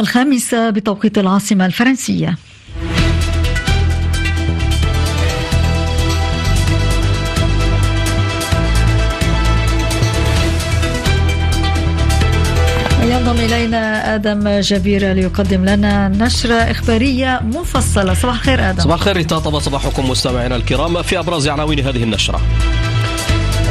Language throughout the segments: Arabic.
الخامسة بتوقيت العاصمة الفرنسية. ينضم إلينا آدم جبير ليقدم لنا نشرة إخبارية مفصلة صباح الخير آدم. صباح الخير طب صباحكم مستمعينا الكرام في أبرز عناوين هذه النشرة.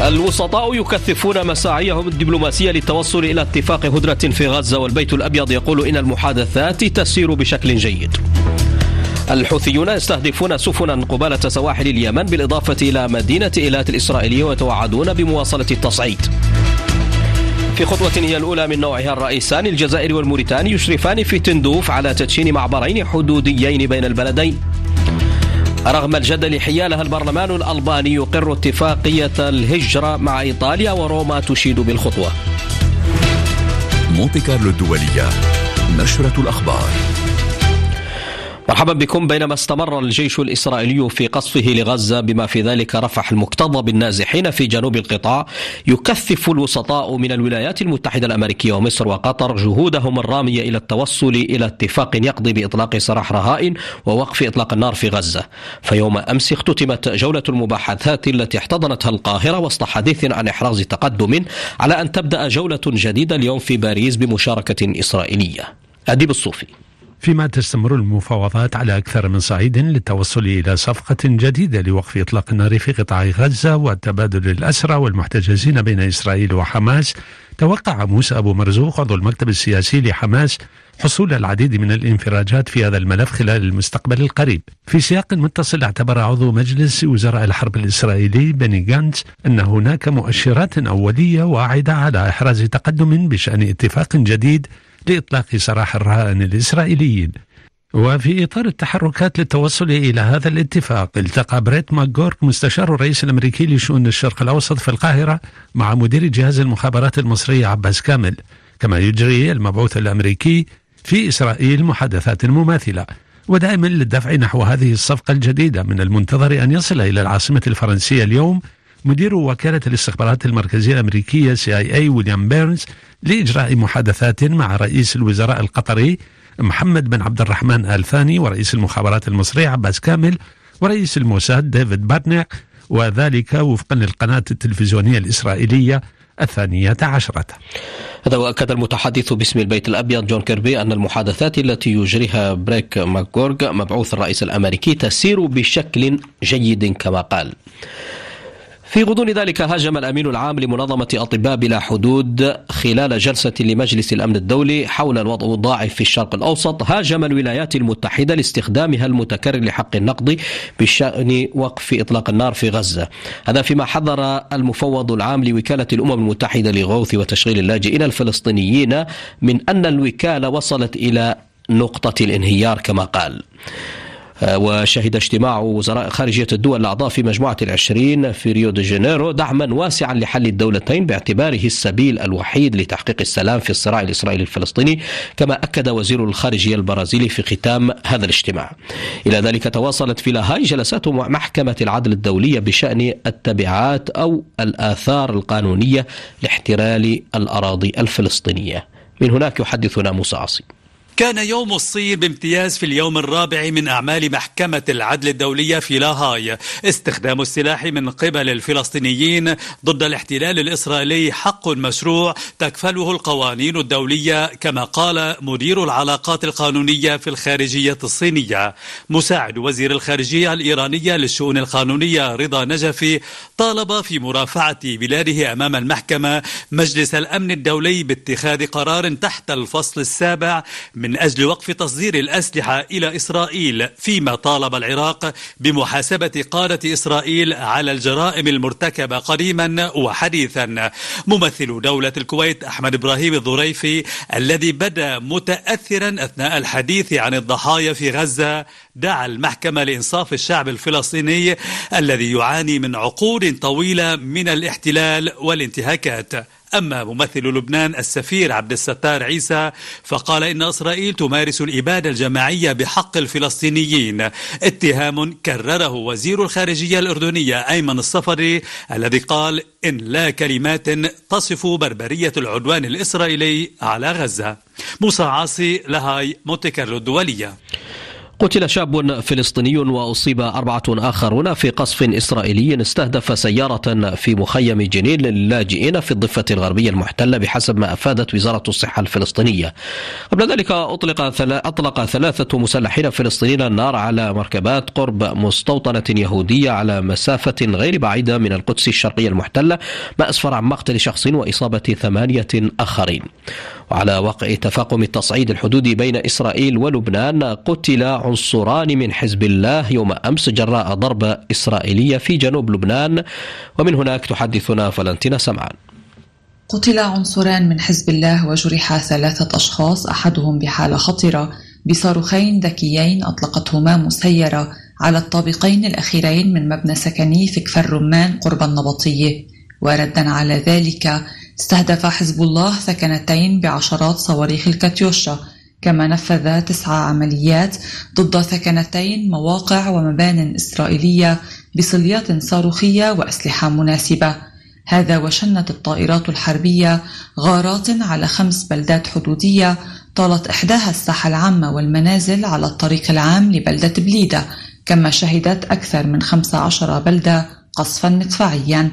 الوسطاء يكثفون مساعيهم الدبلوماسية للتوصل إلى اتفاق هدنة في غزة والبيت الأبيض. يقول إن المحادثات تسير بشكل جيد. الحوثيون يستهدفون سفنا قبالة سواحل اليمن بالإضافة إلى مدينة إيلات الإسرائيلية ويتوعدون بمواصلة التصعيد. في خطوة هي الأولى من نوعها الرئيسان الجزائري والموريتاني يشرفان في تندوف على تدشين معبرين حدوديين بين البلدين. رغم الجدل حيالها البرلمان الألباني يقر اتفاقية الهجرة مع إيطاليا وروما تشيد بالخطوة. مونتي كارلو الدولية نشرة الأخبار. مرحبا بكم. بينما استمر الجيش الإسرائيلي في قصفه لغزة بما في ذلك رفح المكتظ بالنازحين في جنوب القطاع يكثف الوسطاء من الولايات المتحدة الأمريكية ومصر وقطر جهودهم الرامية إلى التوصل إلى اتفاق يقضي بإطلاق سراح رهائن ووقف إطلاق النار في غزة. فيوم أمس اختتمت جولة المباحثات التي احتضنتها القاهرة وسط حديث عن إحراز تقدم على أن تبدأ جولة جديدة اليوم في باريس بمشاركة إسرائيلية. أديب الصوفي. فيما تستمر المفاوضات على أكثر من صعيد للتوصل إلى صفقة جديدة لوقف إطلاق النار في قطاع غزة وتبادل الأسرى والمحتجزين بين إسرائيل وحماس. توقع موسى أبو مرزوق عضو المكتب السياسي لحماس حصول العديد من الانفراجات في هذا الملف خلال المستقبل القريب. في سياق متصل اعتبر عضو مجلس وزراء الحرب الإسرائيلي بني جانتس أن هناك مؤشرات أولية واعدة على إحراز تقدم بشأن اتفاق جديد لإطلاق سراح الرهائن الإسرائيليين. وفي إطار التحركات للتوصل إلى هذا الاتفاق التقى بريت ماكجورك مستشار الرئيس الأمريكي لشؤون الشرق الأوسط في القاهرة مع مدير جهاز المخابرات المصرية عباس كامل. كما يجري المبعوث الأمريكي في إسرائيل محادثات مماثلة. ودائما للدفع نحو هذه الصفقة الجديدة من المنتظر أن يصل إلى العاصمة الفرنسية اليوم مدير وكالة الاستخبارات المركزية الأمريكية CIA ويليام بيرنز لإجراء محادثات مع رئيس الوزراء القطري محمد بن عبد الرحمن آل ثاني ورئيس المخابرات المصرية عباس كامل ورئيس الموساد ديفيد بارنيع وذلك وفقا للقناة التلفزيونية الإسرائيلية الثانية عشرة. هذا وأكد المتحدث باسم البيت الأبيض جون كيربي أن المحادثات التي يجريها بريت ماكغورك مبعوث الرئيس الأمريكي تسير بشكل جيد كما قال. في غضون ذلك هاجم الأمين العام لمنظمة أطباء بلا حدود خلال جلسة لمجلس الأمن الدولي حول الوضع الضاعف في الشرق الأوسط. هاجم الولايات المتحدة لاستخدامها المتكرر لحق النقد بشأن وقف إطلاق النار في غزة. هذا فيما حذر المفوض العام لوكالة الأمم المتحدة لغوث وتشغيل اللاجئين الفلسطينيين من أن الوكالة وصلت إلى نقطة الانهيار كما قال. وشهد اجتماع وزراء خارجية الدول الأعضاء في مجموعة العشرين في ريو دي جانيرو دعما واسعا لحل الدولتين باعتباره السبيل الوحيد لتحقيق السلام في الصراع الإسرائيلي الفلسطيني كما أكد وزير الخارجية البرازيلي في ختام هذا الاجتماع. إلى ذلك تواصلت في لاهاي جلسات محكمة العدل الدولية بشأن التبعات أو الآثار القانونية لاحتلال الأراضي الفلسطينية. من هناك يحدثنا موسى عاصي كان يوم الصين بامتياز في اليوم الرابع من أعمال محكمة العدل الدولية في لاهاي. استخدام السلاح من قبل الفلسطينيين ضد الاحتلال الإسرائيلي حق مشروع تكفله القوانين الدولية كما قال مدير العلاقات القانونية في الخارجية الصينية. مساعد وزير الخارجية الإيرانية للشؤون القانونية رضا نجفي طالب في مرافعة بلاده أمام المحكمة مجلس الأمن الدولي باتخاذ قرار تحت الفصل السابع من من أجل وقف تصدير الأسلحة إلى إسرائيل فيما طالب العراق بمحاسبة قادة إسرائيل على الجرائم المرتكبة قديما وحديثا. ممثل دولة الكويت أحمد إبراهيم الظريفي الذي بدأ متأثرا أثناء الحديث عن الضحايا في غزة دعا المحكمة لإنصاف الشعب الفلسطيني الذي يعاني من عقود طويلة من الاحتلال والانتهاكات. أما ممثل لبنان السفير عبد الستار عيسى فقال إن إسرائيل تمارس الإبادة الجماعية بحق الفلسطينيين. اتهام كرره وزير الخارجية الأردنية أيمن الصفري الذي قال إن لا كلمات تصف بربرية العدوان الإسرائيلي على غزة. موسى عاصي لهاي مونتي كارلو الدولية. قتل شاب فلسطيني وأصيب أربعة آخرون في قصف إسرائيلي استهدف سيارة في مخيم جنين للاجئين في الضفة الغربية المحتلة بحسب ما أفادت وزارة الصحة الفلسطينية. قبل ذلك أطلق أطلق ثلاثة مسلحين فلسطينيين النار على مركبات قرب مستوطنة يهودية على مسافة غير بعيدة من القدس الشرقية المحتلة ما أسفر عن مقتل شخص وإصابة ثمانية آخرين. وعلى وقع تفاقم التصعيد الحدودي بين إسرائيل ولبنان قتل عنصران من حزب الله يوم أمس جراء ضربة إسرائيلية في جنوب لبنان. ومن هناك تحدثنا فلنتينا سمعان. قتل عنصران من حزب الله وجرح ثلاثة أشخاص أحدهم بحالة خطرة بصاروخين ذكيين أطلقتهما مسيرة على الطابقين الأخيرين من مبنى سكني في كفر رمان قرب النبطية. وردا على ذلك استهدف حزب الله ثكنتين بعشرات صواريخ الكاتيوشا كما نفذ تسع عمليات ضد ثكنتين مواقع ومبان إسرائيلية بصليات صاروخية وأسلحة مناسبة. هذا وشنت الطائرات الحربية غارات على خمس بلدات حدودية طالت إحداها الساحة العامة والمنازل على الطريق العام لبلدة بليدة كما شهدت أكثر من 15 بلدة قصفا مدفعيا.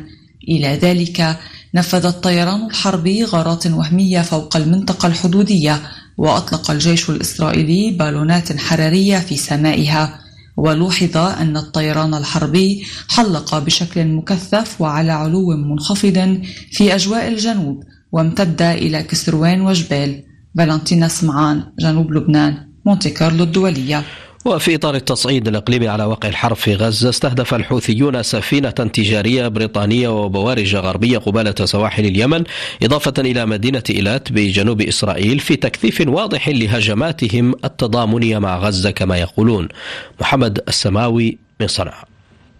إلى ذلك نفذ الطيران الحربي غارات وهمية فوق المنطقة الحدودية وأطلق الجيش الإسرائيلي بالونات حرارية في سمائها. ولوحظ أن الطيران الحربي حلق بشكل مكثف وعلى علو منخفض في أجواء الجنوب وامتد إلى كسروان وجبال. فالنتينا سمعان جنوب لبنان مونتي كارلو الدولية. وفي إطار التصعيد الإقليمي على واقع الحرب في غزة استهدف الحوثيون سفينة تجارية بريطانية وبوارج غربية قبالة سواحل اليمن إضافة إلى مدينة إيلات بجنوب إسرائيل في تكثيف واضح لهجماتهم التضامنية مع غزة كما يقولون. محمد السماوي من صنعاء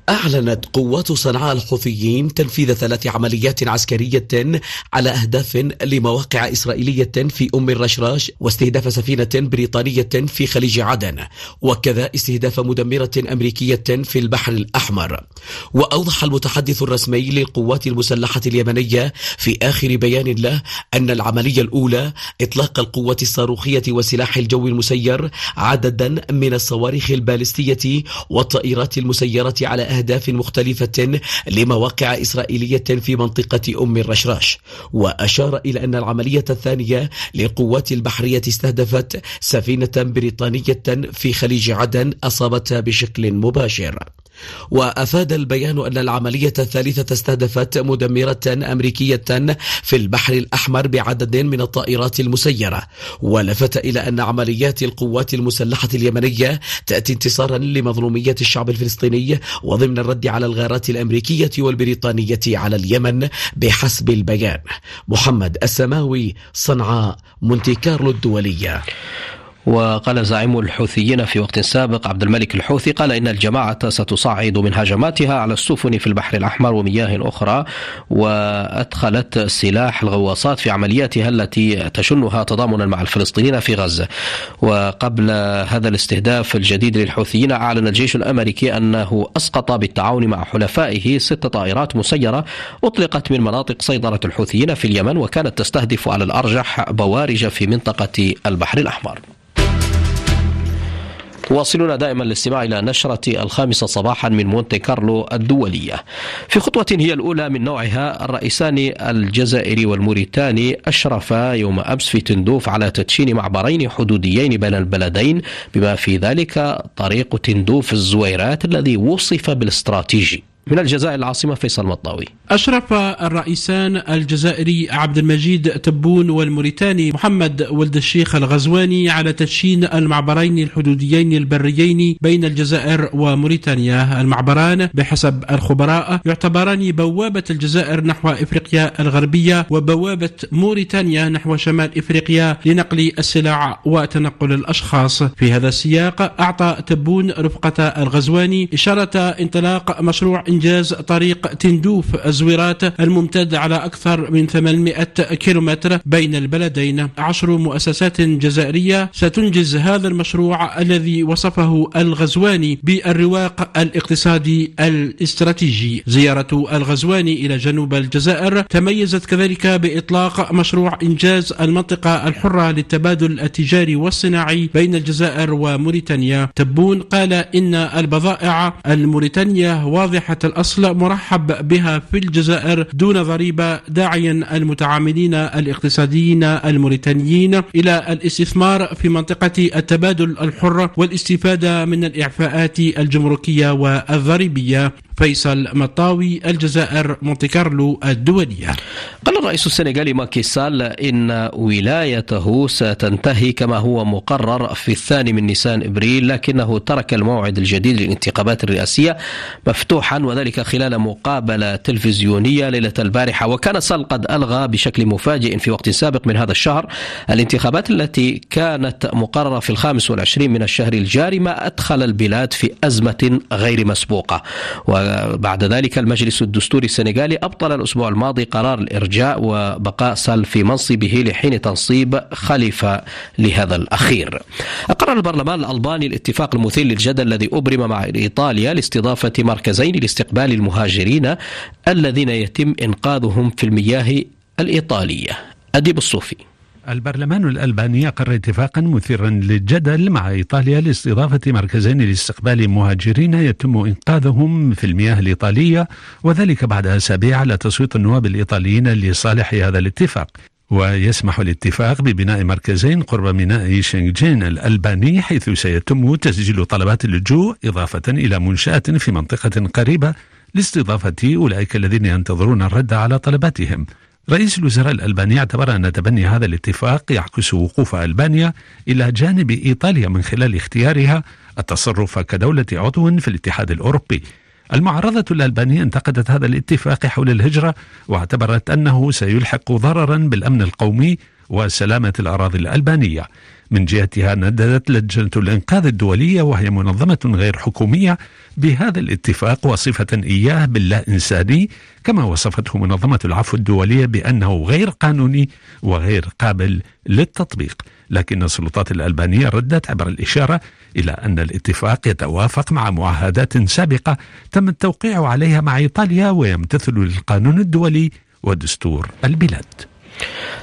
أعلنت قوات صنعاء الحوثيين تنفيذ ثلاث عمليات عسكرية على أهداف لمواقع إسرائيلية في أم الرشراش واستهداف سفينة بريطانية في خليج عدن وكذا استهداف مدمرة أمريكية في البحر الأحمر. وأوضح المتحدث الرسمي للقوات المسلحة اليمنية في آخر بيان له أن العملية الأولى إطلاق القوة الصاروخية وسلاح الجو المسير عددا من الصواريخ البالستية والطائرات المسيرة على أهداف مختلفة لمواقع إسرائيلية في منطقة أم الرشراش وأشار إلى أن العملية الثانية للقوات البحرية استهدفت سفينة بريطانية في خليج عدن أصابتها بشكل مباشر. وأفاد البيان أن العملية الثالثة استهدفت مدمرة أمريكية في البحر الأحمر بعدد من الطائرات المسيرة ولفت إلى أن عمليات القوات المسلحة اليمنية تأتي انتصارا لمظلومية الشعب الفلسطيني وضمن الرد على الغارات الأمريكية والبريطانية على اليمن بحسب البيان. محمد السماوي صنعاء مونتي كارلو الدولية. وقال زعيم الحوثيين في وقت سابق عبد الملك الحوثي قال إن الجماعة ستصعد من هجماتها على السفن في البحر الأحمر ومياه أخرى وأدخلت سلاح الغواصات في عملياتها التي تشنها تضامنا مع الفلسطينيين في غزة. وقبل هذا الاستهداف الجديد للحوثيين أعلن الجيش الأمريكي أنه أسقط بالتعاون مع حلفائه ست طائرات مسيرة أطلقت من مناطق سيطرة الحوثيين في اليمن وكانت تستهدف على الأرجح بوارج في منطقة البحر الأحمر. تواصلون دائما الاستماع إلى نشرة الخامسة صباحا من مونتي كارلو الدولية. في خطوة هي الأولى من نوعها الرئيسان الجزائري والموريتاني أشرفا يوم أمس في تندوف على تدشين معبرين حدوديين بين البلدين بما في ذلك طريق تندوف الزويرات الذي وصف بالاستراتيجي. من الجزائر العاصمة فيصل مطاوي. أشرف الرئيسان الجزائري عبد المجيد تبون والموريتاني محمد ولد الشيخ الغزواني على تدشين المعبرين الحدوديين البريين بين الجزائر وموريتانيا. المعبران بحسب الخبراء يعتبران بوابة الجزائر نحو إفريقيا الغربية وبوابة موريتانيا نحو شمال إفريقيا لنقل السلع وتنقل الأشخاص. في هذا السياق أعطى تبون رفقة الغزواني إشارة انطلاق مشروع إنجاز طريق تندوف الزويرات الممتد على أكثر من 800 كيلومتر بين البلدين. عشر مؤسسات جزائرية ستنجز هذا المشروع الذي وصفه الغزواني بالرواق الاقتصادي الاستراتيجي. زيارة الغزواني إلى جنوب الجزائر تميزت كذلك بإطلاق مشروع إنجاز المنطقة الحرة للتبادل التجاري والصناعي بين الجزائر وموريتانيا. تبون قال إن البضائع الموريتانية واضحة الأصل مرحب بها في الجزائر دون ضريبة داعيا المتعاملين الاقتصاديين الموريتانيين إلى الاستثمار في منطقة التبادل الحر والاستفادة من الإعفاءات الجمركية والضريبية. فيصل مطاوي الجزائر مونتي كارلو الدولية. قال الرئيس السنغالي ماكي سال إن ولايته ستنتهي كما هو مقرر في الثاني من نيسان إبريل لكنه ترك الموعد الجديد للانتخابات الرئاسية مفتوحا وذلك خلال مقابلة تلفزيونية ليلة البارحة. وكان سال قد ألغى بشكل مفاجئ في وقت سابق من هذا الشهر الانتخابات التي كانت مقررة في الخامس والعشرين من الشهر الجاري ما أدخل البلاد في أزمة غير مسبوقة. وبعد ذلك المجلس الدستوري السنغالي أبطل الأسبوع الماضي قرار الإرجاء وبقاء سال في منصبه لحين تنصيب خليفة لهذا الأخير. أقر البرلمان الألباني الاتفاق المثير للجدل الذي أبرم مع إيطاليا لاستضافة مركزين لاستقبال المهاجرين الذين يتم إنقاذهم في المياه الإيطالية. أديب الصوفي. البرلمان الألباني أقر اتفاقا مثيرا للجدل مع إيطاليا لاستضافة مركزين لاستقبال مهاجرين يتم إنقاذهم في المياه الإيطالية وذلك بعد أسابيع على تصويت النواب الإيطاليين لصالح هذا الاتفاق. ويسمح الاتفاق ببناء مركزين قرب ميناء شنجين الألباني حيث سيتم تسجيل طلبات اللجوء إضافة إلى منشأة في منطقة قريبة لاستضافة أولئك الذين ينتظرون الرد على طلباتهم. رئيس الوزراء الألباني اعتبر أن تبني هذا الاتفاق يعكس وقوف ألبانيا إلى جانب إيطاليا من خلال اختيارها التصرف كدولة عضو في الاتحاد الأوروبي. المعارضة الألبانية انتقدت هذا الاتفاق حول الهجرة واعتبرت أنه سيلحق ضررا بالأمن القومي وسلامة الأراضي الألبانية. من جهتها نددت لجنة الإنقاذ الدولية وهي منظمة غير حكومية بهذا الاتفاق وصفة إياه باللا إنساني كما وصفته منظمة العفو الدولية بأنه غير قانوني وغير قابل للتطبيق. لكن السلطات الألبانية ردت عبر الإشارة إلى أن الاتفاق يتوافق مع معاهدات سابقة تم التوقيع عليها مع إيطاليا ويمتثل للقانون الدولي ودستور البلاد.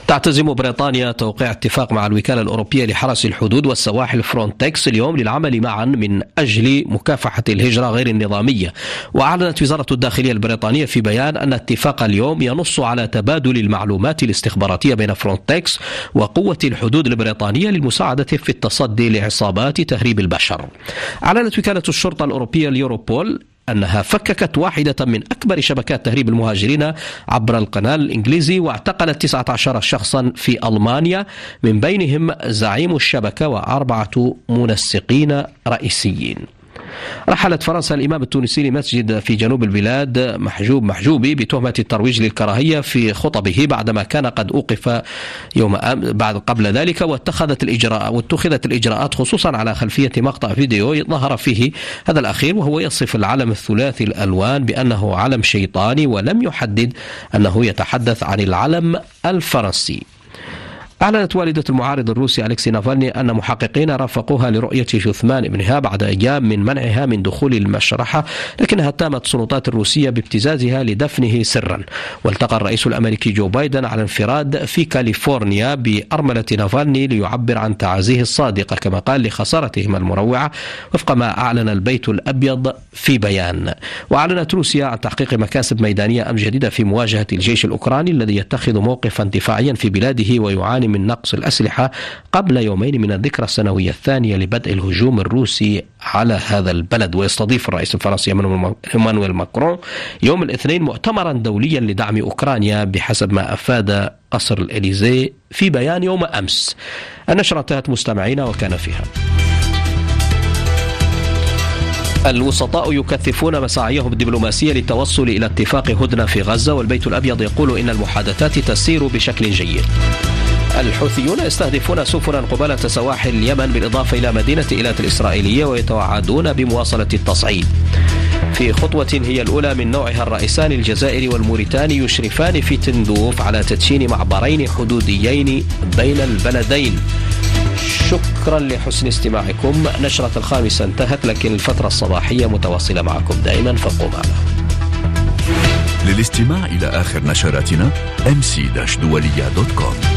تعتزم بريطانيا توقيع اتفاق مع الوكالة الأوروبية لحرس الحدود والسواحل فرونتكس اليوم للعمل معا من أجل مكافحة الهجرة غير النظامية. وأعلنت وزارة الداخلية البريطانية في بيان أن اتفاق اليوم ينص على تبادل المعلومات الاستخباراتية بين فرونتكس وقوة الحدود البريطانية للمساعدة في التصدي لعصابات تهريب البشر. أعلنت وكالة الشرطة الأوروبية اليوروبول أنها فككت واحدة من أكبر شبكات تهريب المهاجرين عبر القناة الإنجليزي واعتقلت 19 شخصا في ألمانيا من بينهم زعيم الشبكة وأربعة منسقين رئيسيين. رحلت فرنسا الإمام التونسي لمسجد في جنوب البلاد محجوب محجوبي بتهمة الترويج للكراهية في خطبه بعدما كان قد أوقف يوم بعد قبل ذلك واتخذت الإجراء واتخذت الإجراءات خصوصا على خلفية مقطع فيديو ظهر فيه هذا الأخير وهو يصف العلم الثلاثي الألوان بأنه علم شيطاني ولم يحدد أنه يتحدث عن العلم الفرنسي. أعلنت والدة المعارض الروسي أليكسي نافالني أن محققين رافقوها لرؤية جثمان ابنها بعد أيام من منعها من دخول المشرحة لكنها اتهمت السلطات الروسية بابتزازها لدفنه سرا. والتقى الرئيس الأمريكي جو بايدن على انفراد في كاليفورنيا بأرملة نافالني ليعبر عن تعازيه الصادقة كما قال لخسارتهما المروعة وفق ما أعلن البيت الأبيض في بيان. وأعلنت روسيا عن تحقيق مكاسب ميدانية أم جديدة في مواجهة الجيش الأوكراني الذي يتخذ موقفا دفاعيا في بلاده ويعاني من نقص الأسلحة قبل يومين من الذكرى السنوية الثانية لبدء الهجوم الروسي على هذا البلد. ويستضيف الرئيس الفرنسي إيمانويل ماكرون يوم الاثنين مؤتمرا دوليا لدعم أوكرانيا بحسب ما أفاد قصر الإليزي في بيان يوم أمس. النشرة انتهت مستمعينا وكان فيها. الوسطاء يكثفون مساعيهم الدبلوماسية للتوصل إلى اتفاق هدنة في غزة والبيت الأبيض يقول إن المحادثات تسير بشكل جيد. الحوثيون يستهدفون سفنا قبالة سواحل اليمن بالإضافة إلى مدينة إيلات الإسرائيلية ويتوعدون بمواصلة التصعيد. في خطوة هي الأولى من نوعها الرئيسان الجزائري والموريتاني يشرفان في تندوف على تدشين معبرين حدوديين بين البلدين. شكرا لحسن استماعكم. نشرة الخامسة انتهت لكن الفترة الصباحية متواصلة معكم دائما فابقوا معنا. للاستماع إلى آخر نشراتنا mc-دولية.com